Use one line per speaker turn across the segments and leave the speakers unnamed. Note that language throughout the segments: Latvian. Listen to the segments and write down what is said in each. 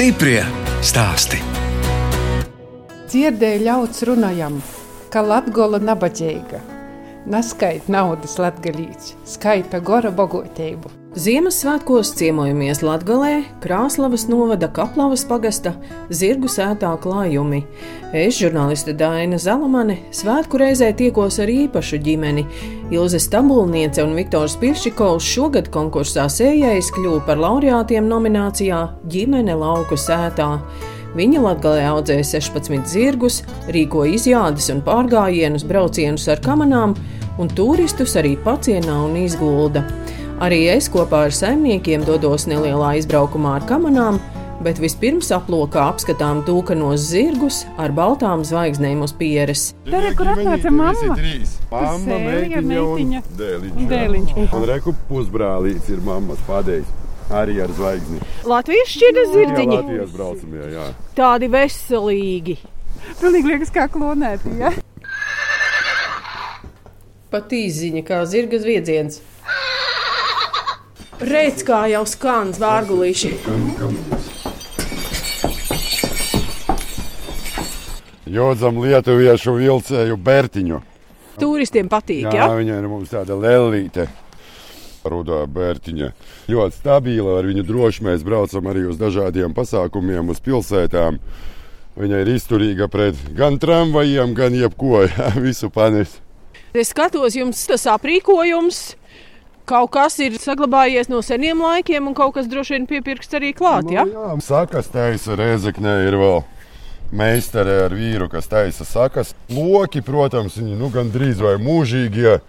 Stiprie stāsti.
Dzirdēju ļauts runājam, ka Latgola nabadzīga. Neskaita naudas latgalīts, skaita gora bogotību.
Ziemassvētkos ciemojamies Latvijā, Krāslavas novada Kaplavas pagasta zirgu sētā klājumi. Es, žurnāliste Daina Zalamane, svētku reizē tiekos ar īpašu ģimeni. Ilze Stabulniece un Viktors Piršikovs šogad konkursā sējais kļuva par laureātiem nominācijā Ģimene lauku sētā. Viņa Latvijā audzēja 16 zirgus, rīkoja izjādes un pārgājienus, braucienus ar kamanām, un turistus arī pacienā un izgulda. Arī es kopā ar saimniekiem dodos nelielā izbraukumā ar kamanām, bet vispirms aplokā apskatām tūkanos zirgus ar baltām zvaigznēm uz pieres.
Tur ir kur atnāca mamma.
Mamma, meitiņa un dēliņš.
Un
jā.
dēliņš.
Un reku pusbrālīts ir mammas padējs. Arī ar zvaigzni.
Latvijas šķirta
Jā,
zirdziņi
Latvijas braucamie, jā.
tādi veselīgi.
Pilnīgi liekas kā klonēti. Ja?
Pat īziņa kā zirga zviedziens. Reiz kā jau skan zvārgulīši.
Jodzam lietuviešu vilcēju Bertiņu.
Turistiem patīk,
Jā,
ja?
viņa ir mums tāda lelīte. Rudā Bērtiņa ļoti stabila. Ar viņu droši mēs braucam arī uz dažādiem pasākumiem, uz pilsētām. Viņa ir izturīga pret gan tramvajiem, gan jebko. Jā, visu panes.
Es skatos, jums tas aprīkojums. Kaut kas ir saglabājies no seniem laikiem, un kaut kas droši vien piepirksts arī klāt. Ja?
Nu, jā, sakas taisa Rezeknē ir vēl. Meistare ar vīru, kas taisa sakas. Loki, protams, viņi nu, gandrīz vai mūžīgie.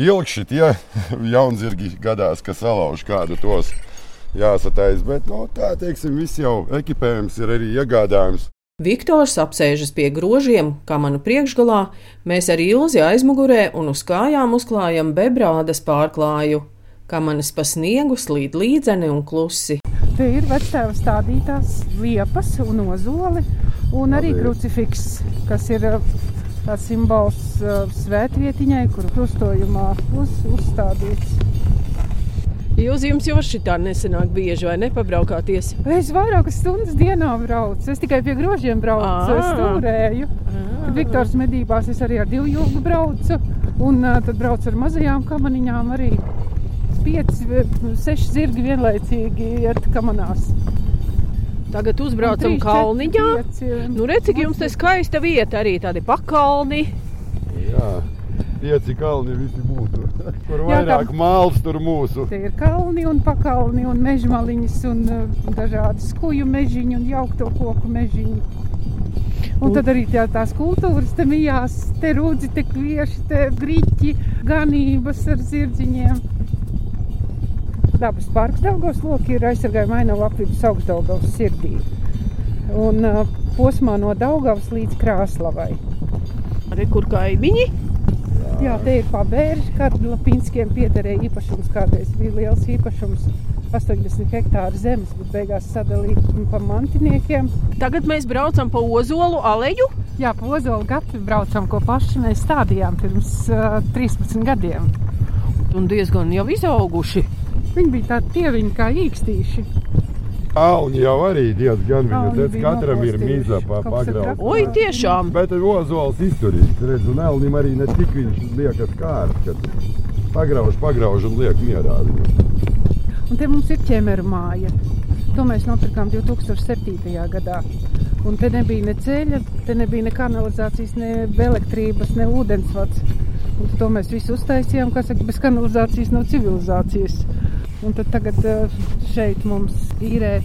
Ilgši tie jaunzirgi gadās, ka salauž kādu tos jāsataisa. Bet no, tā, teiksim, viss jau ekipējums ir arī iegādājums.
Viktors apsēžas pie grožiem, kā manu priekšgalā, mēs ar ilzi aizmugurē un uz kājām uzklājam bebrādas pārklāju, kā manas pa sniegu slīd līdzeni un klusi.
Te ir vectēva stādītās liepas un ozoli, un arī krucifiks, kas ir uh, tāds simbols uh, svētvietiņai, kur krustojumā uz, uzstādīts.
Jūs jums jau šitā nesenāk bieži vai nepabraukāties?
Es vairākas stundas dienā braucu. Es tikai pie grožiem braucu. Es turēju. Kad Viktors medībās, es arī ar divu jogu braucu. Un uh, tad braucu ar mazajām kamaniņām arī. Pieci, seši zirgi vienlaicīgi iet kamanās.
Tagad uzbraucam kalniņā. Nu, redz, cik jums te skaista vieta, arī tādi pakalni.
Jā, pieci kalni visi. Kur
Jā,
vairāk
kā-
māls, tur mūsu.
Te ir kalni un pakalni un mežmaliņas un uh, dažādi skuju mežiņi un jaukto koku mežiņi. Un tad arī tā, tās kultūras te mijās, te rūdzi, te kvieši, te griķi, ganības ar zirdziņiem. Dabas parks Daugavas loki ir aizsargājuma ainavu apvidus augstdaugavas sirdī. Un uh, posmā no Daugavas līdz Krāslavai.
Arī kur kaimiņi?
Jā, te ir pabērži, kad Lapinskiem piederēja īpašums. Kādreiz bija liels īpašums, 80 hektāru zemes, bet beigās sadalīja pa mantiniekiem.
Tagad mēs braucam pa ozolu aleju.
Jā, pa Ozolu gatavi braucam, ko paši mēs stādījām pirms uh, 13 gadiem.
Un diezgan jau izauguši.
Viņi bija tādi tieviņi kā īkstīši.
Kalni jau arī diezgan viņa
bija
katram ir mīza pa
Kaut kas ir
pagraudu.
traks.
Oi, tiešām!
Bet ozols izturīgs, redz, un elnim arī ne tik viņš liekas kārs, kad pagrauž, pagrauž un liek mierā viņu.
Un te mums ir ķemeru māja. To mēs nopirkām 2007. gadā. Un te nebija ne ceļa, te nebija ne kanalizācijas, ne elektrības, ne ūdensvads. Un to mēs visu uztaisījām, kas bez kanalizācijas nav civilizācijas. Un tad tagad eh, šeit mums īrē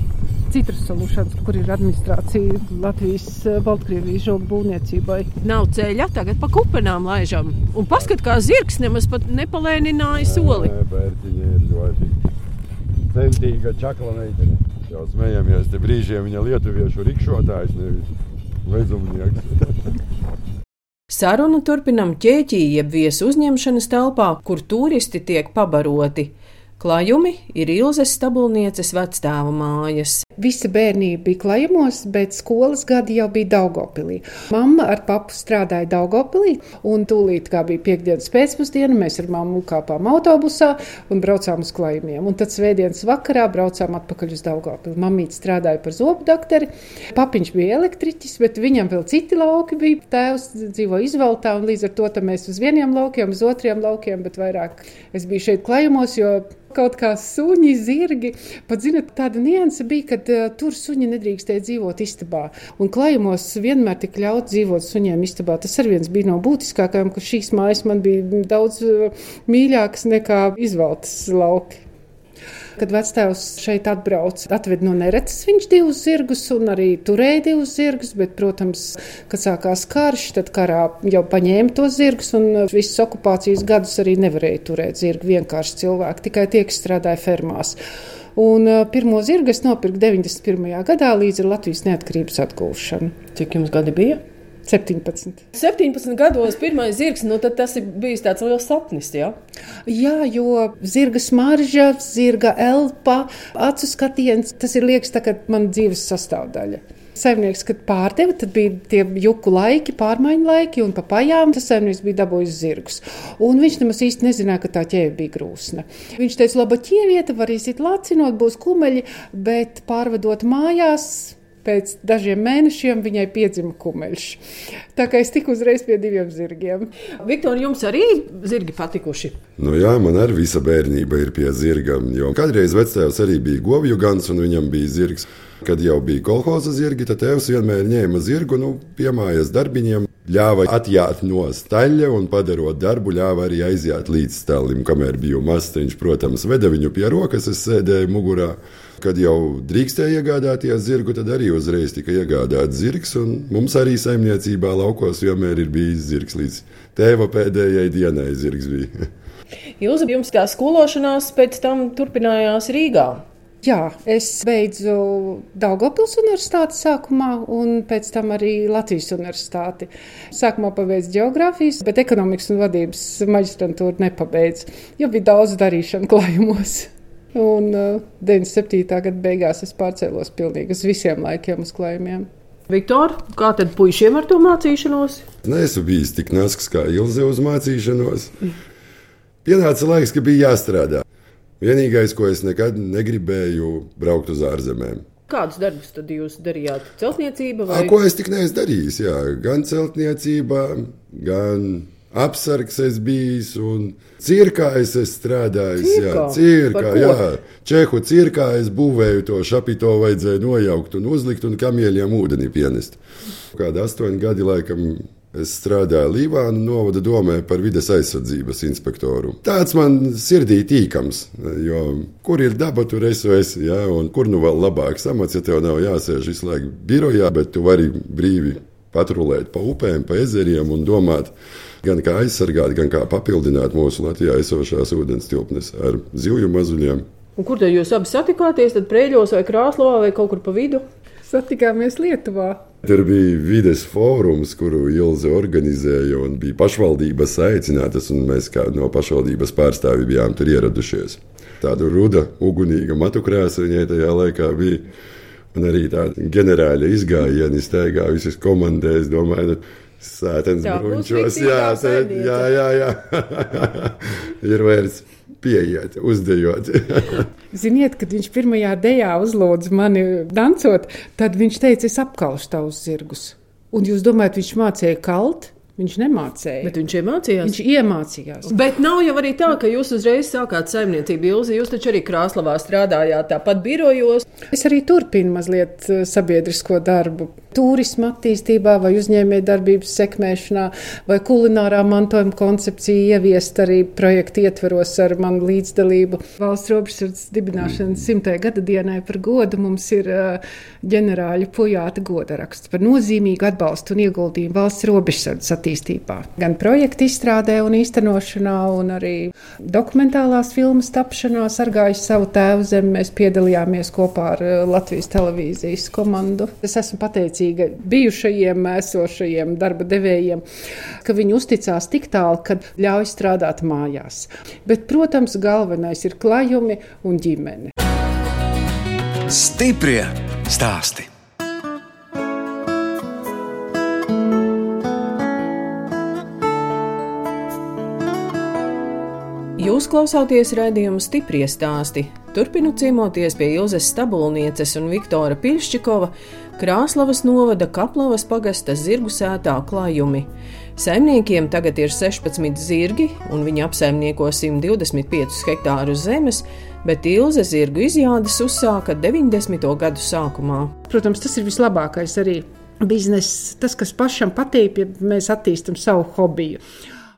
citrus solutions, kur ir administrācija Latvijas, eh, Baltkrievijas žogu būvniecībai.
Nav ceļa, tagad pa kupenām laižam. Un paskat, kā zirgs nemaz pat nepalēnināja soli.
Nē, Bērtiņa ir ļoti centīga čakla meitene. Jau smejamies, te brīžiem viņa lietuviešu rikšotājs, nevis vezumnieks.
Sarunu turpinam ķēķī, jeb viesu uzņemšanas telpā, kur turisti tiek pabaroti. Klājumi ir Ilzes stabulnieces vecstāva mājas.
Visa bērnība bija klajumos, bet skolas gadi jau bija Daugopilī. Mamma ar papu strādāja Daugopilī, un tūlīt, kā bija piekdienas pēcpusdiena, mēs ar mammu kāpām autobusā un braucām uz klajumiem. Un tad svētdienas vakarā braucām atpakaļ uz Daugopili. Mamīte strādāja par zobu doktori, papiņš bija elektriķis, bet viņam vēl citi lauki bija. Tēvs dzīvo izvaltā, un līdz ar to mēs uz vieniem laukiem, uz otriem laukiem, bet vairāk es biju šeit klajumos, jo kaut kā suņi, zirgi. Pat, zinot, tāda nianse bija, ka uh, tur suņi nedrīkstēja dzīvot istabā. Un klājumos vienmēr tik ļaut dzīvot suņiem istabā. Tas arī bija no būtiskākajiem, ka šīs mājas man bija daudz uh, mīļākas nekā izvaltas lauki. Kad vectēvs šeit atbrauca, atved no Neretas viņš divus zirgus un arī turēja divus zirgus, bet, protams, kad sākās karš, tad karā jau paņēma tos zirgus un visas okupācijas gadus arī nevarēja turēt zirgu vienkārši cilvēki, tikai tie, kas strādāja fermās. Un uh, pirmo zirgu es nopirku 91. gadā līdz Latvijas neatkarības atgūšanu.
Cik jums gadi bija?
17.
17 gados pirmais zirgs, nu tas ir bijis tāds liels sapnis. Ja?
Jā, jo zirga smarža, zirga elpa, acu skatiens, tas ir liekas tā kā man dzīves sastāvdaļa. Saimnieks, kad pārdeva, tad bija tie juku laiki, pārmaiņu laiki, un pa pajām tas saimnieks bija dabūjis zirgus. Un viņš nemaz īsti nezināja, ka tā ķēve bija grūsna. Viņš teica, laba ķievieta, var iziet lacinot, būs kumeļi, bet pārvadot mājās pēc dažiem mēnešiem viņai piedzima kumeļš. Tā kā es tiku uzreiz pie diviem zirgiem.
Viktor, jums arī zirgi patikuši?
Nu jā, man arī visa bērnība ir pie zirgam. Jo kādreiz vectēvs arī bija govju gans un viņam bija zirgs. Kad jau bija kolhoza zirgi, tad tēvs vienmēr ņēma zirgu nu, pie mājas darbiņiem. Ļāva atjāt no staļļa un padarot darbu, ļāva arī aiziet līdz stālim, kamēr biju mazs. Viņš, protams, veda viņu pie rokas, es sēdēju mugurā. Kad jau drīkstēja iegādāties zirgu, tad arī uzreiz tika iegādāts zirgs. Mums arī saimniecībā laukos vienmēr ir bijis zirgs līdz tēva pēdējai dienai. Zirgs bija.
Jūs, jums tā skološanās pēc tam turpinājās Rīgā.
Jā, es beidzu Daugopils universitāti sākumā un pēc tam arī Latvijas universitāti. Sākumā pabeidzu geogrāfijas, bet ekonomikas un vadības maģistrantūru nepabeidzu, jo bija daudz darīšanu klājumos. Un uh, 97. gada beigās es pārcēlos pilnīgi uz visiem laikiem uz klājumiem.
Viktor, kā tad puišiem ar to mācīšanos?
Neesmu bijis tik nasks kā Ilze uz mācīšanos. Pienāca laiks, ka bija jāstrādā. Vienīgais, ko es nekad negribēju, braukt uz ārzemēm.
Kādus darbus tad jūs darījāt? Celtniecība vai?
A, ko es tik neesmu darījis? Jā, gan celtniecība, gan apsargs es bijis un cirkā es esmu strādājis.
Cirkā?
Jā, cirkā, jā. Čehu cirkā es būvēju to šapito vajadzēja nojaukt un uzlikt un kamieļiem ūdeni pienest. Kādi astoņi gadi laikam. Es strādāju Līvānu novada domē par vides aizsardzības inspektoru. Tāds man sirdī tīkams, jo kur ir daba, tur es esmu, ja, un kur nu vēl labāks amats, ja tev nav jāsēž visu laiku birojā, bet tu vari brīvi patrulēt pa upēm, pa ezeriem un domāt, gan kā aizsargāt, gan kā papildināt mūsu Latvijā esošās ūdens tilpnes ar zivju mazuļiem.
Un kur tad jūs abi satikāties? Tad Prēļos vai Krāslovā vai kaut kur pa vidu?
Satikāmies Lietuvā.
Tur bija vides fórums, kuru Ilze organizēja, un bija pašvaldības aicinātas, un mēs kā no pašvaldības pārstāvji bijām tur ieradušies. Tāda ruda, ugunīga matu krāsa viņai tajā laikā bija. Un arī tāda ģenerāla izgājiena, staigā visas komandēs, domāju, sētens bruņķos. Jā, tā, jā, jā, jā. ir vērts pieiet, uzdejot.
Ziniet, kad viņš pirmajā dejā uzlūdza mani dancot, tad viņš teica, es apkalšu tavus zirgus. Un jūs domājat, viņš mācīja kalt? Viņš nemācīja.
Bet viņš iemācījās.
Viņš iemācījās.
Bet nav jau arī tā, ka jūs uzreiz sākāt saimniecību ilzi. Jūs taču arī Krāslavā strādājāt, tāpat birojos.
Es arī turpinu mazliet eh, sabiedrisko darbu. Turisma attīstībā, vai uzņēmējdarbības sekmēšanā, vai kulinārā mantojuma koncepcija ieviest arī projektu ietveros ar manu līdzdalību. Valsts robežsardzes dibināšanas simtajai gada dienai par godu mums ir uh, ģenerāļa pujāta goda raksts par nozīmīgu atbalstu un ieguldījumu valsts robežsardzes attīstībā. Gan projekta izstrādē un īstenošanā, un arī dokumentālās filmas tapšanā, sargājis savu tēvu zemi. Mēs piedalījāmies kopā ar eh, Latvijas televīzijas komandu. Es esmu pateicīga bijušajiem, esošajiem darba devējiem, ka viņi uzticās tik tālu, ka ļauj strādāt mājās. Bet, protams, galvenais ir klajumi un ģimene.
Stiprie stāsti.
Jūs klausāties raidījuma stipri stāstī. Turpinu ciemoties pie Ilzas Stabulnieces un Viktora Piļšķikova, Krāslavas novada Kaplavas pagasta zirgu sētā klājumi. Saimniekiem tagad ir 16 zirgi, un viņi apsaimnieko 125 hektārus zemes, bet Ilze zirgu izjādes uzsāka 90. gadu sākumā.
Protams, tas ir vislabākais arī bizness, tas, kas pašam patīk, ja mēs attīstam savu hobiju.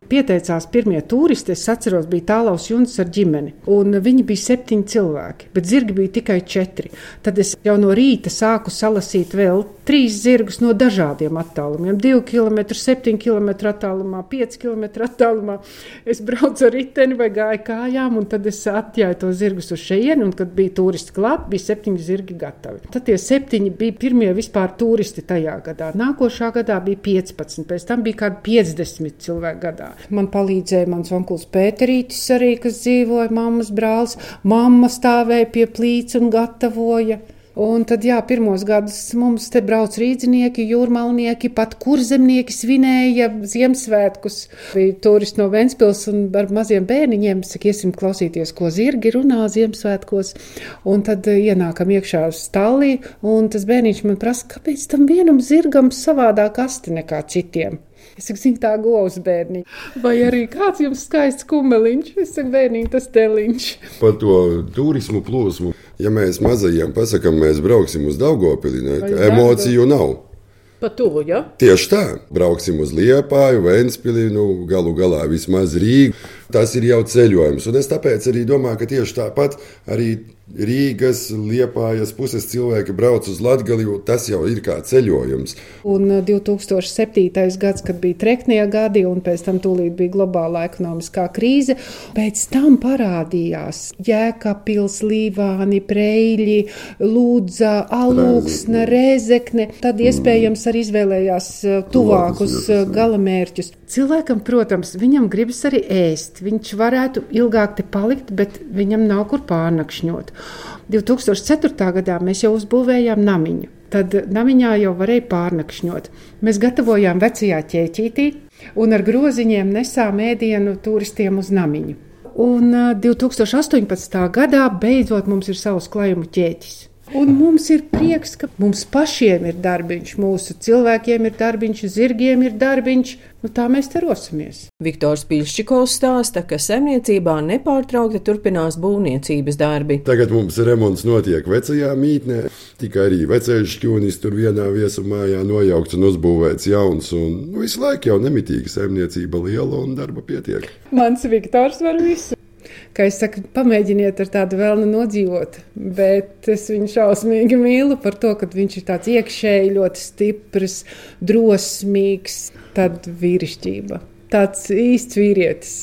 Pieteicās pirmie turisti, es atceros, bija tālaus jūnas ar ģimeni. Un viņi bija septiņi cilvēki, bet zirgi bija tikai četri. Tad es jau no rīta sāku salasīt vēl trīs zirgus no dažādiem attālumiem. 2 km, 7 km attālumā, 5 km attālumā. Es braucu ar riteni vai gāju kājām, un tad es atjāju to zirgus uz šejienu, un kad bija turisti klāt, bija septiņi zirgi gatavi. Tad tie septiņi bija pirmie vispār turisti tajā gadā. Nākošā gadā bija 15, pēc tam bija kādi 50 cilvēki gadā. Man palīdzēja mans onkls Pēterītis arī, kas dzīvoja mammas brālis. Mamma stāvēja pie plīts un gatavoja. Un tad, jā, pirmos gadus mums te brauc rīznieki, jūrmalnieki, pat kurzemnieki svinēja Ziemassvētkus. Bija turisti no Ventspils un ar maziem bērniņiem, saka, iesim klausīties, ko zirgi runā Ziemassvētkos. Un tad ienākam iekšā uz stallī, un tas bērniņš man prasa, kāpēc tam vienam zirgam savādāk asti nekā citiem. Es saku, zinu, tā govs bērni. Vai arī kāds jums skaists kumeliņš? Es saku, bērniņ, tas teliņš.
Par to turismu plūsmu. Ja mēs mazajiem pasakām, mēs brauksim uz Daugopili, emociju nav.
Pa tuvu, ja?
Tieši tā, brauksim uz Liepāju, Vēnspili, nu, galu galā vismaz Rīgu. Tas ir jau ceļojums. Un es tāpēc arī domāju, ka tieši tāpat arī Rīgas, Liepājas puses cilvēki brauc uz Latviju, tas jau ir kā ceļojums.
Un uh, 2007. gads, kad bija treknie gadi, un pēc tam tūlīt bija globālā ekonomiskā krīze, pēc tam parādījās Jēkabils, Līvāni, Preļi, Lūdza, Alūksne, Rezekne. Tad iespējams arī izvēlējās uh, tuvākus
jā.
galamērķus. Cilvēkam, protams, viņam gribas arī ēst. Viņš varētu ilgāk te palikt, bet viņam nav kur pārnakšņot. 2004. gadā mēs jau uzbūvējām namiņu. Tad namiņā jau varēja pārnakšņot. Mēs gatavojām vecajā ķēķītī un ar groziņiem nesām ēdienu turistiem uz namiņu. Un ā, 2018. gadā beidzot mums ir savs klājuma ķēķis. Un mums ir prieks, ka mums pašiem ir darbiņš, mūsu cilvēkiem ir darbiņš, zirgiem ir darbiņš. Nu, tā mēs te rosimies.
Viktors Piļšķikovs stāsta, ka saimniecībā nepārtraukti turpinās būvniecības darbi.
Tagad mums remonts notiek vecajā mītnē, tikai arī vecais šķūnis tur vienā viesumājā nojaukts un uzbūvēts jauns. Un, nu, visu laiku jau nemitīgi saimniecība liela un darba pietiek.
Mans Viktors var visu. Kā es saku, pamēģiniet ar tādu vēlnu nodzīvot, bet es viņu šausmīgi mīlu par to, ka viņš ir tāds iekšēji ļoti stiprs, drosmīgs, tāds vīrišķība, tāds īsts vīrietis,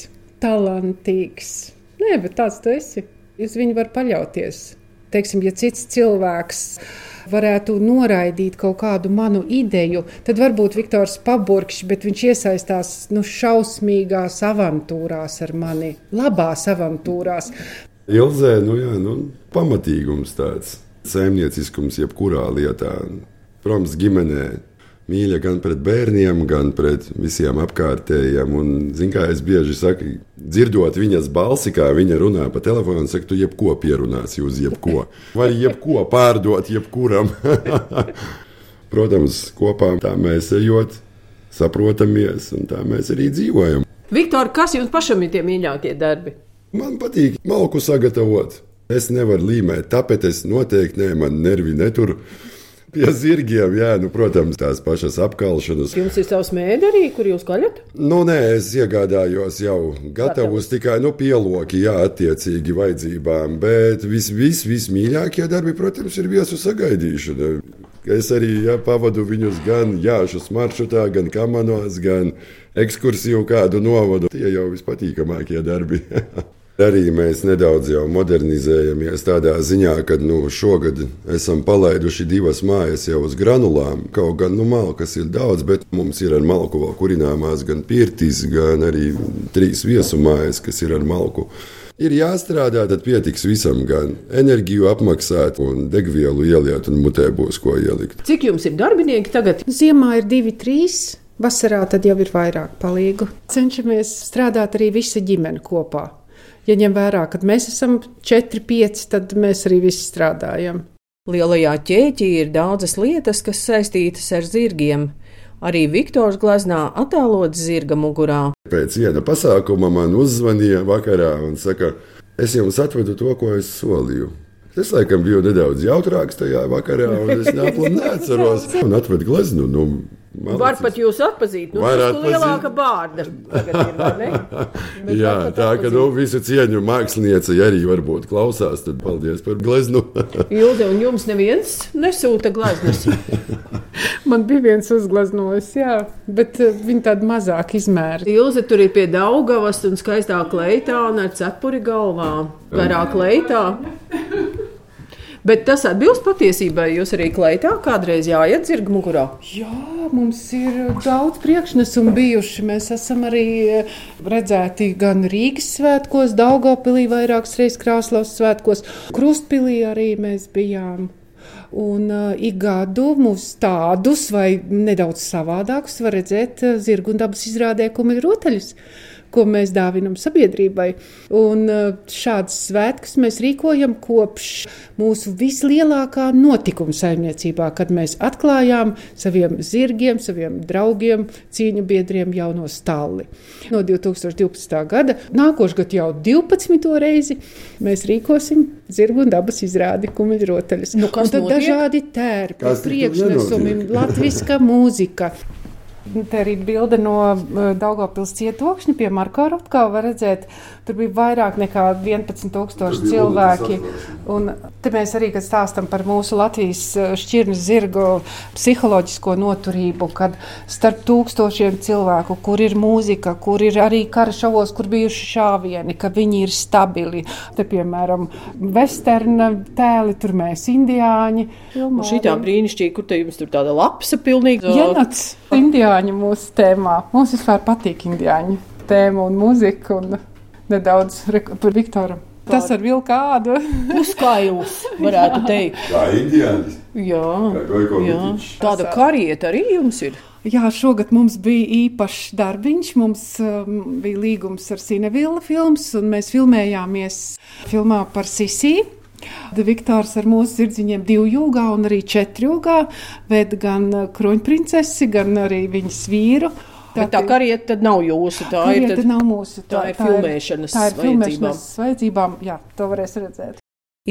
talantīgs. Nē, bet tāds tu esi. Uz viņu var paļauties. Teiksim, ja cits cilvēks varētu noraidīt kaut kādu manu ideju, tad varbūt Viktors paburkšs, bet viņš iesaistās nu, šausmīgās avantūrās ar mani, labās avantūrās.
Ilzē, nu jā, nu, pamatīgums tāds, saimnieciskums jebkurā lietā. Protams, ģimenē mīļa gan pret bērniem, gan pret visiem apkārtējiem. Un, zin, kā es bieži saku, dzirdot viņas balsi, kā viņa runā pa telefonu, saka, tu jebko pierunāsi uz jebko. Vai jebko pārdot jebkuram. Protams, kopā tā mēs ejot, saprotamies, un tā mēs arī dzīvojam.
Viktor, kas jums pašam ir tie mīļākie darbi?
Man patīk malku sagatavot. Es nevaru līmēt, tāpēc es noteikti ne, man nervi netur. Pie zirgiem, jā, nu, protams, tās pašas apkalšanas.
Jums ir savs mēdī arī, kur jūs kaļat?
Nu, nē, es iegādājos jau gatavus tikai nu, pieloki, jā, attiecīgi vajadzībām. Bet vis, vis, vismīļākie darbi, protams, ir viesu sagaidīšana. Es arī ja, pavadu viņus gan jāšus maršrutā, gan kamanos, gan ekskursiju kādu novadu. Tie jau vispatīkamākie darbi. Arī mēs nedaudz jau modernizējamies tādā ziņā, ka nu, šogad esam palaiduši divas mājas jau uz granulām. Kaut gan nu, malkas ir daudz, bet mums ir ar malku vēl kurināmās gan pirtis, gan arī trīs viesu mājas, kas ir ar malku. Ir jāstrādā, tad pietiks visam, gan enerģiju apmaksāt, un degvielu ieliet, un mutē būs ko ielikt.
Cik jums ir darbinieki tagad?
Ziemā ir divi, trīs. Vasarā tad jau ir vairāk palīgu. Cenšamies strādāt arī visa ģimene kopā. Ja ņem vērā, ka mēs esam 4, 5, tad mēs arī visi strādājam.
Lielajā ķēķī ir daudzas lietas, kas saistītas ar zirgiem. Arī Viktors Glaznā attēlots zirga mugurā.
Pēc viena pasākuma man uzzvanīja vakarā un saka, es jums atvedu to, ko es solīju. Es laikam biju nedaudz jautrāks tajā vakarā, un es un neatceros. Un atvedu gleznu. Nu,
Malacis. Var pat jūs atpazīt. Nu,
Var
tas
atpazīt.
lielāka bārda. ir, vai ne? Bet
Jā, tā ka nu, visu cieņu mākslinieci arī varbūt klausās. Tad paldies par gleznu.
Ilze, un jums neviens nesūta gleznas.
Man bija viens uzgleznojis, jā, bet uh, viņi tādi mazāk izmēri.
Ilze tur ir pie Daugavas un skaistā kleitā un ar cepuri galvā. Garā kleitā. Bet tas atbilst patiesībai. Jūs arī kleitā kādreiz jāiet zirga mugurā.
Jā, mums ir daudz priekšnesumu bijuši. Mēs esam arī eh, redzēti gan Rīgas svētkos, Daugopilī vairākas reizes Krāslavas svētkos, Krustpilī arī mēs bijām. Un uh, ik gadu mums tādus vai nedaudz savādākus var redzēt uh, zirgu un dabas izrādē, ko ir rotaļus, ko mēs dāvinam sabiedrībai. Un uh, šādas svētkus mēs rīkojam kopš mūsu vislielākā notikuma saimniecībā, kad mēs atklājām saviem zirgiem, saviem draugiem, cīņu biedriem jauno stāli. No 2012. gada, nākošais gads jau 12. reizi, mēs rīkosim zirgu un dabas izrādi kumeļrotaļus.
Nu,
Un tad
notiek?
dažādi tērpi, priekšnesumi, latviska mūzika. Te arī bilde no uh, Daugopils cietokšņa pie Marko Rupkā var redzēt, tur bija vairāk nekā 11 tūkstoši cilvēki. Un te mēs arī, kad stāstam par mūsu Latvijas uh, šķirnes zirgu psiholoģisko noturību, kad starp tūkstošiem cilvēku, kur ir mūzika, kur ir arī kara šovos, kur bijuši šāvieni, ka viņi ir stabili. Te, piemēram, vesterna tēli, tur mēs indiāņi.
Un šī tā brīnišķīga, kur te jums tur tāda lapsa pilnīgi.
Janats, indiāņu mūsu tēmā. Mums vispār patīk indiāņu tēma un mūzika un nedaudz par Viktoru. Tas ar vilku kādu.
Puskails, varētu teikt.
Kā indiānis.
Jā,
Kā
jā. Tāda karieta arī jums ir.
Jā, šogad mums bija īpašs darbiņš. Mums um, bija līgums ar Cinevila filmas, un mēs filmējāmies filmā par Sisiju. Viktors ar mūsu zirdziņiem divu jūgā un arī četru jūgā ved gan uh, kroņprincesi, gan arī viņas vīru.
Bet tā karieta tad nav jūsu. Tā ir
Karieta
tad...
nav mūsu.
tā ir filmēšanas
tā ir
vajadzībām.
filmēšanas vajadzībām. Jā, to varēs redzēt.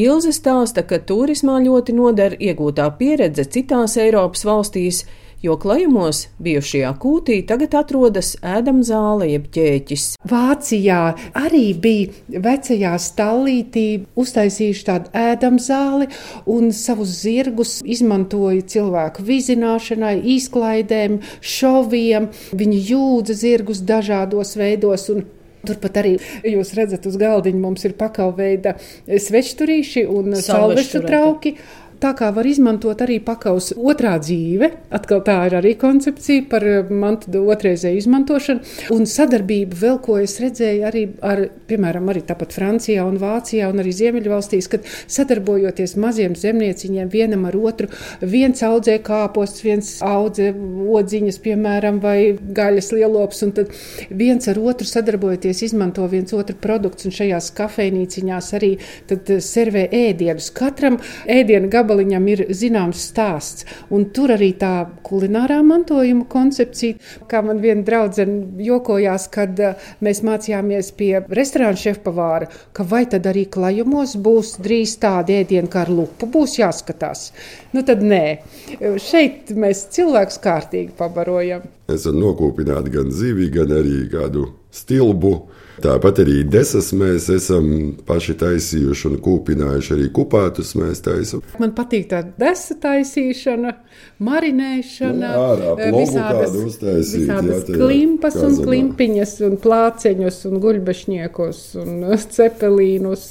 Ilze stāsta, ka turismā ļoti noder iegūtā pieredze citās Eiropas valstīs, jo klajumos bijušajā kūtī tagad atrodas ēdama zāle jeb ķēķis.
Vācijā arī bija vecajā stallītī uztaisījuši tādu ēdamu zāli un savus zirgus izmantoja cilvēku vizināšanai, izklaidēm, šoviem. Viņi jūdza zirgus dažādos veidos. un Turpat arī jūs redzat, uz galdiņa mums ir pakauveida svečturīši un
Salvešu
trauki. Tā kā var izmantot arī pakaus otrā dzīve, atkal tā ir arī koncepcija par eh, mantu otrreizēju izmantošanu. Un sadarbība vēl, ko es redzēju arī ar, piemēram, arī tāpat Francijā un Vācijā un arī Ziemeļvalstīs, kad sadarbojoties maziem zemnieciņiem vienam ar otru, viens audzē kāpostus, viens audzē odziņas, piemēram, vai gaļas lielops, un tad viens ar otru sadarbojoties izmanto viens otru produktus, un šajās kafejnīciņās arī eh, servē ēdienus. Katram ēdienu gabaliņam ir zināms stāsts, un tur arī tā kulinārā mantojuma koncepcija, kā man viena draudzene jokojās, kad eh, mēs mācījāmies pie restorāna šefpavāra, ka vai tad arī klajumos būs drīz tādi ēdieni, kā ar lupu būs jāskatās. Nu tad nē, šeit mēs cilvēkus kārtīgi pabarojam.
Esam nokopināti gan zivi, gan arī kādu stilbu. Tāpat arī desas mēs esam paši taisījuši un kūpinājuši arī kupātus mēs taisam.
Man patīk tā desa taisīšana, marinēšana,
Nu, ārā
eh, visādas,
uztaisīt,
visādas
jā,
klimpas un klimpiņas un plāceņus un guļbešņiekus un eh, cepelīnus.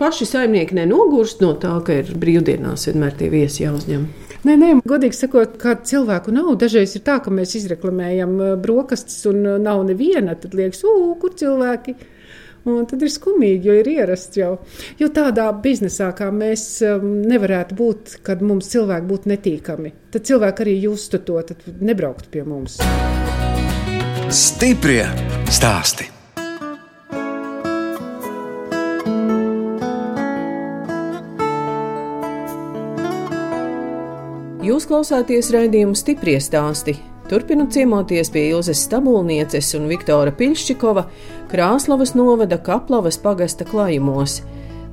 Paši saimnieki nenogurst no tā, ka ir brīvdienās vienmēr tie viesi jāuzņem.
Nē, nē, godīgi sakot, kāda cilvēku nav. Dažreiz ir tā, ka mēs izreklamējam eh, brokastis un eh, nav neviena. Tad liekas, ugh, kur cilvēki. Un tad ir skumīgi, jo ir ierasts jau. Jo tādā biznesā, kā mēs, um, nevarētu būt, kad mums cilvēki būtu netīkami. Tad cilvēki arī justu to, tad nebrauktu pie mums.
Stiprie stāsti.
Jūs klausāties raidījumu stipri stāstī. Turpinot ciemoties pie Ilzas Stabulnieces un Viktora Piļšķikova Krāslavas novada Kaplavas pagasta klājumos.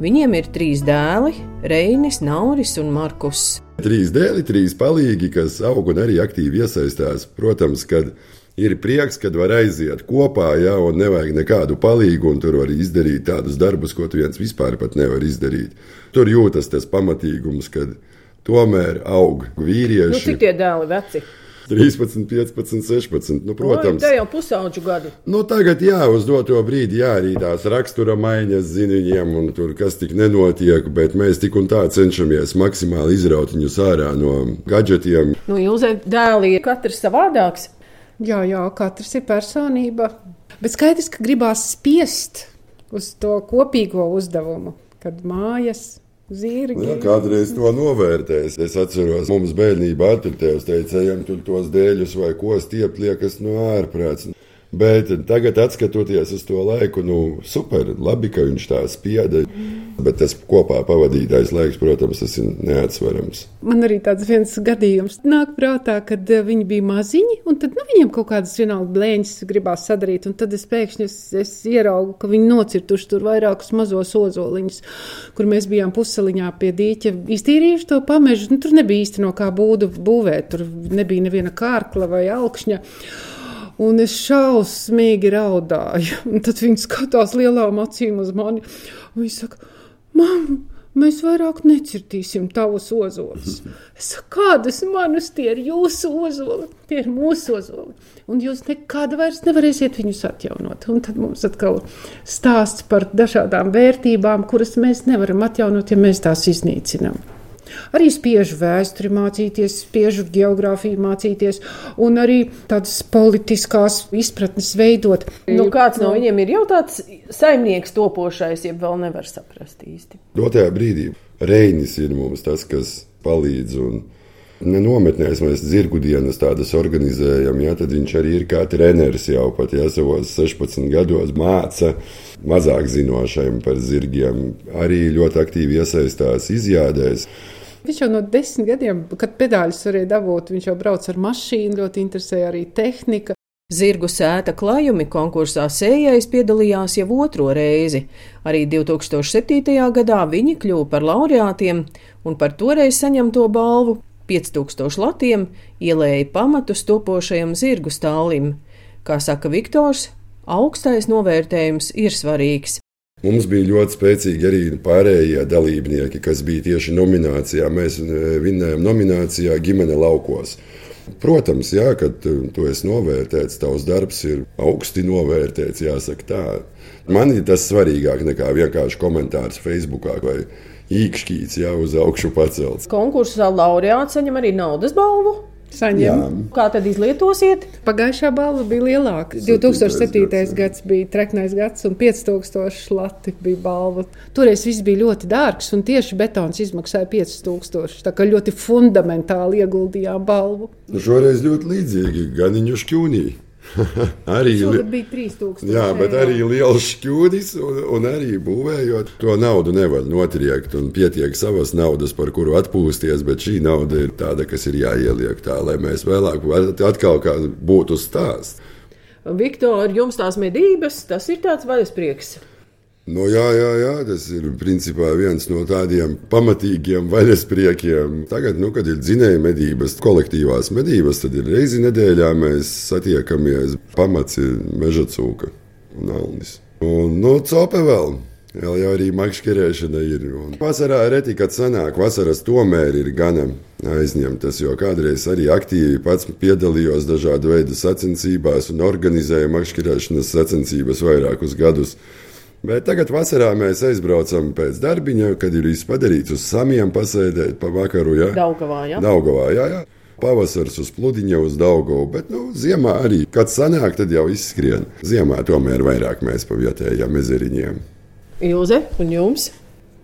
Viņiem ir trīs dēli - Reinis, Nauris un Markus.
Trīs dēli, trīs palīgi, kas aug un arī aktīvi iesaistās. Protams, kad ir prieks, kad var aiziet kopā, ja, un nevajag nekādu palīgu, un tur var izdarīt tādus darbus, ko viens vispār nevar izdarīt. Tur jūtas tas pamatīgums, kad tomēr aug
Nu,
vīrieši.
cik tie dēli veci?
13, 15, 16. Nu, protams,
Oi, jau pusauģu gadu.
Nu, tagad, jā, uz doto brīdi, jā, arī tās rakstura maiņas zina viņiem, un tur kas tik nenotiek, bet mēs tik un tā cenšamies maksimāli izraut viņus ārā no gadgetiem.
Nu, Ilzē dēli ir katrs savādāks.
Jā, jā, katrs ir personība. Bet skaidrs, ka gribās spiest uz to kopīgo uzdevumu, kad mājas zirgi.
Jā, kādreiz to novērtēs. Es atceros, mums bērnībā atpūtējos, teica, ejam tur tos dēļus vai ko stiept, liekas, no ārprāts. Bet tagad, skatoties uz to laiku, nu, super, labi, ka viņš tā spieda. Bet tas kopā pavadītais laiks, protams, tas ir neatsverams.
Man arī tāds viens gadījums nāk prātā, kad eh, viņi bija maziņi, un tad nu, viņiem kaut kādas vienalga blēņas gribās sadarīt. Tad es pēkšņi es, es ieraugu, ka viņi nocirtuši tur vairākus mazos ozoliņus, kur mēs bijām puseliņā pie dīķa, iztīrījuši to pamežu. Nu, tur nebija īsti no kā būdu būvēt, tur nebija neviena kārkla vai augšņa. Un es šausmīgi raudāju. Un tad viņi skatās lielām acīm uz mani. un Viņi saka, mamma, mēs vairāk necirtīsim tavus ozolus. Es saku, kādas manas tie ir jūsu ozoli, tie ir mūsu ozoli. Un jūs nekad vairs nevarēsiet viņus atjaunot. Un tad mums atkal stāsts par dažādām vērtībām, kuras mēs nevaram atjaunot, ja mēs tās iznīcinām. Arī spiežu vēsturi mācīties, spiežu geogrāfiju mācīties, un arī tādas politiskās izpratnes veidot.
Nu, kāds no viņiem ir jau tāds saimnieks topošais, ja vēl nevar saprast īsti.
Dotajā brīdī Reinis ir mums tas, kas palīdz. Un Nenometnēs mēs zirgu dienas tādas organizējam, ja tad viņš arī ir kā treneris jau pat ja, savos 16 gados māca mazāk zinošajiem par zirgiem. Arī ļoti aktīvi iesaistās izjādēs.
Viņš jau no desmit gadiem, kad pedāļus varēja dabūt, viņš jau brauc ar mašīnu, ļoti interesēja arī tehnika.
Zirgu sēta klājumi konkursā sējais piedalījās jau otro reizi. Arī 2007. gadā viņi kļuva par laureātiem un par toreiz saņemto balvu 5000 latiem ielēja pamatus topošajam zirgu stālim. Kā saka Viktors, augstais novērtējums ir svarīgs.
Mums bija ļoti spēcīgi arī pārējie dalībnieki, kas bija tieši nominācijā. Mēs eh, vinnējām nominācijā ģimene laukos. Protams, jā, kad eh, tu esi novērtēts, tavs darbs ir augsti novērtēts, jāsaka tā. Man ir tas svarīgāk nekā vienkārši komentārs Facebook vai īkšķīts, jau uz augšu pacelts.
Konkursā laureāts saņem arī naudas balvu.
Saņem.
Kā tad izlietosiet?
Pagājušā balva bija lielāka.
2007.
2007. gads bija treknais gads, un 5000 lati bija balva. Toreiz viss bija ļoti dārgs, un tieši betons izmaksāja 5000. Tā kā ļoti fundamentāli ieguldījām balvu.
Šoreiz ļoti līdzīgi Ganiņu šķūnī. arī
Šogad bija 3000.
Jā, bet arī liels šķūnis, un, un arī būvējot to naudu nevar notriekt. un Pietiek savas naudas, par kuru atpūsties, bet šī nauda ir tāda, kas ir jāieliek tā, lai mēs vēlāk atkal kā būtu stāsts.
Viktor, jums tās medības, tas ir tāds vaļasprieks.
Nu, jā, jā, jā, tas ir principā viens no tādiem pamatīgiem vaļaspriekiem. Tagad, nu, kad ir dzinēja medības, kolektīvās medības, tad ir reizi nedēļā mēs satiekamies. Pamats ir meža cūka. un Alnis. Un no copa vēl. Vēl jau arī makšķerēšana ir. Un vasarā reti, kad sanāk, vasaras tomēr ir gana aizņemtas, jo kādreiz arī aktīvi pats piedalījos dažādu veidu sacensībās un organizēju makšķerēšanas sacensības vairākus gadus. Bet tagad vasarā mēs aizbraucam pēc darbiņa, kad ir viss padarīts uz samiem, pasēdēt pa vakaru. Ja?
Daugavā, jā.
Daugavā, jā, jā. Pavasaris uz pludiņa, uz Daugavu, bet nu, ziemā arī, kad sanāk, tad jau izskrien. Ziemā tomēr vairāk mēs pa vietējiem ezeriņiem.
Ilze un jums?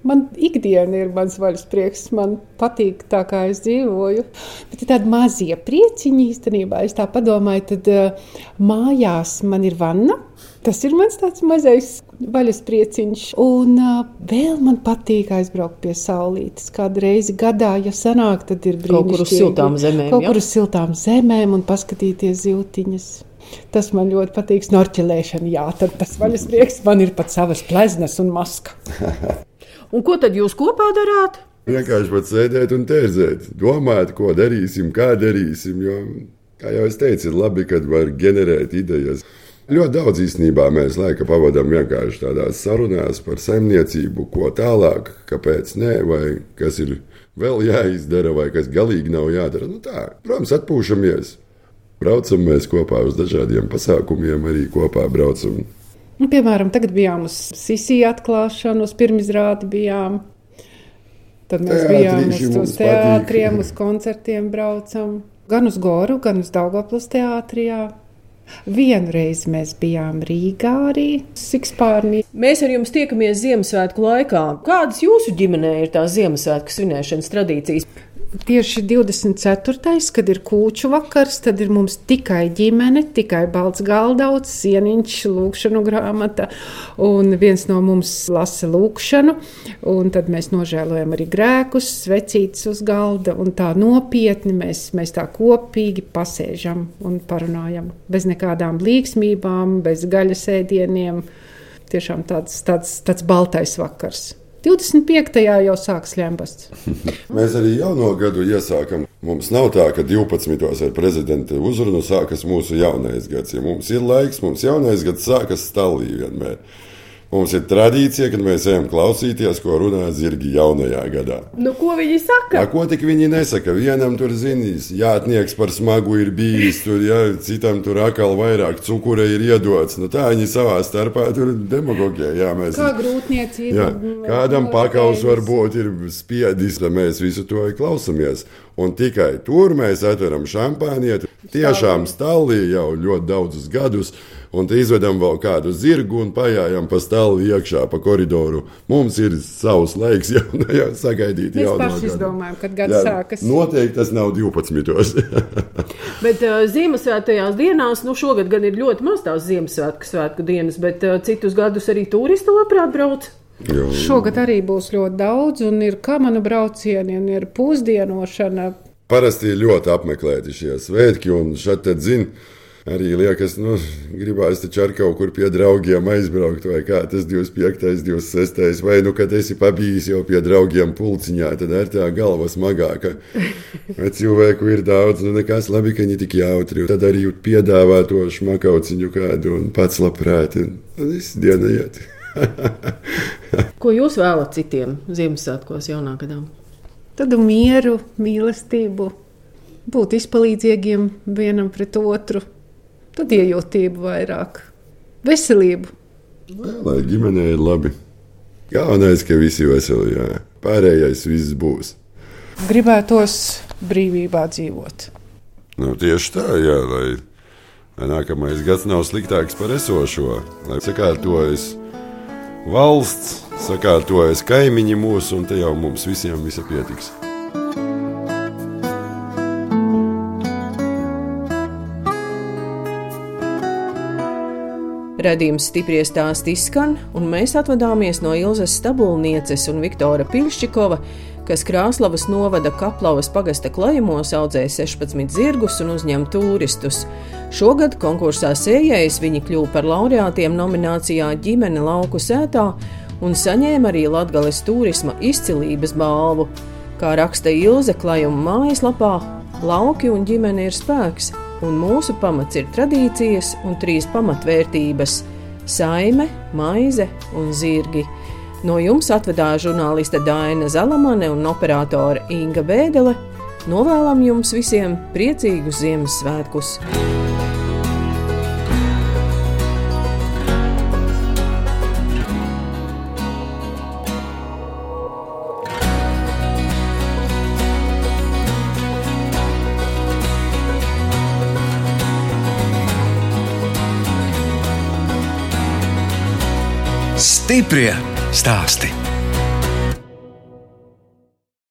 Man ikdiena ir mans vaļas prieks. Man patīk tā, kā es dzīvoju. Bet ir tādi mazie prieciņi īstenībā. Es tā padomāju, tad uh, mājās man ir vanna. Tas ir mans tāds mazais vaļas prieciņš. Un uh, vēl man patīk aizbraukt pie saulītes. Kādu reizi gadā, ja sanāk, tad ir brīnišķīgi.
Kaut kur uz siltām zemēm.
Kaut kur uz siltām zemēm un paskatīties zīltiņas. Tas man ļoti patīk. Snorķelēšana, jā, tad tas vaļas prieks. Man ir pat savas pleznas un maska.
Un ko tad jūs kopā darāt?
Vienkārši pat sēdēt un tērzēt, domāt, ko darīsim, kā darīsim. Jo, kā jau es teicu, ir labi, kad var ģenerēt idejas. Ļoti daudz īstenībā mēs laika pavadām vienkārši tādās sarunās par saimniecību, ko tālāk, kāpēc nē, vai kas ir vēl jāizdara, vai kas galīgi nav jādara. Nu tā, protams, atpūšamies. Braucam mēs kopā uz dažādiem pasākumiem, arī kopā braucam.
Nu, piemēram, tagad bijām uz Sisiju atklāšanu, uz pirmizrādi bijām. Tad mēs
Teātrīši
bijām uz, uz teātriem, uz koncertiem braucam. Gan uz Goru, gan uz Daugavpils teātrijā. Vienu reizi mēs bijām Rīgā arī, Sikspārnī.
Mēs ar jums tiekamies Ziemassvētku laikā. Kādas jūsu ģimenē ir tās Ziemassvētku svinēšanas tradīcijas?
Tieši 24. kad ir kūču vakars, tad ir mums tikai ģimene, tikai balts galdauts, sieniņš, lūkšanu grāmata, un viens no mums lasa lūkšanu, un tad mēs nožēlojam arī grēkus, svecītas uz galda, un tā nopietni mēs, mēs tā kopīgi pasēžam un parunājam. Bez nekādām līksmībām, bez gaļas ēdieniem. Tiešām tāds, tāds, tāds baltais vakars. 25. jau sāks ļembasts.
Mēs arī jauno gadu iesākam. Mums nav tā, ka 12. ar prezidenta uzrunu sākas mūsu jaunais gads. Ja mums ir laiks, mums jaunais gads sākas stāvī vienmēr. Mums ir tradīcija, kad mēs ejam klausīties, ko runā zirgi jaunajā gadā.
Nu, ko viņi saka?
Jā, ko tik viņi nesaka? Vienam tur zinīs, jāatnieks par smagu ir bijis, tur, jā, citam tur atkal vairāk cukura ir iedots. Nu, tā viņi savā starpā tur demagogijā. Jā, mēs,
Kā grūtniecība.
Jā, kādam pakaus varbūt ir spiedis, tad mēs visu to klausāmies. Un tikai tur mēs atveram šampānietu. Tiešām stāvī jau ļoti daudzus gadus. Un izvedam vēl kādu zirgu un paiet pa stāvu iekšā pa koridoru. Mums ir savs laiks jau, jau sagaidīt.
Mēs paši izdomājam, kad gads
Jā,
sākas.
Noteikti tas nav 12.
Bet uh, Ziemassvētajās dienās, nu, šogad gan ir ļoti maz tās Ziemassvētku svētku dienas, bet uh, citus gadus arī turisti labprāt brauc.
Jo,
Šogad arī būs ļoti daudz, un ir kamanu braucieni, un ir pusdienošana.
Parasti ir ļoti apmeklēti šie svētki, un šeit zina. Arī liekas, nu, gribās taču ar kaut kur pie draugiem aizbraukt, vai kā tas 25, 26, vai nu, kad esi pabijis jau pie draugiem pulciņā, tad ar tā galva smagāka. Cilvēku ir daudz, nu nekas labi, ka viņi tik jautri. Tad arī piedāvā to šmakauciņu kādu un pats labprāt. Un viss diena iet.
Ko jūs vēlat citiem Ziemassvētkos jaunā gadā?
Tad mieru, mīlestību, būt izpalīdzīgiem vienam pret otru, tad iejūtību vairāk, veselību.
Jā, lai ģimenei ir labi. Galvenais, ka visi veseli, jā. Pārējais viss būs.
Gribētos brīvībā dzīvot.
Nu, tieši tā, jā, lai, lai nākamais gads nav sliktāks par esošo. Lai sakārtojas valsts, sakārtojas kaimiņi mūsu, un te jau mums visiem visa pietiks.
Radījums stipri stāst izskan, un mēs atvadāmies no Ilzas Stabulnieces un Viktora Pilšķikova, kas Krāslavas novada Kaplavas pagasta klajumos audzēja 16 zirgus un uzņem turistus. Šogad konkursā sējējis viņi kļuva par laureātiem nominācijā ģimene lauku sētā un saņēma arī Latgales turisma izcilības balvu. Kā raksta Ilze klajuma mājaslapā, lauki un ģimene ir spēks, un mūsu pamats ir tradīcijas un trīs pamatvērtības - Saime, maize un zirgi. No jums atvedāja žurnāliste Dāna Zalamane un operātore Inga Bēdele. Novēlam jums visiem priecīgus Ziemassvētkus!
Stiprie stāsti.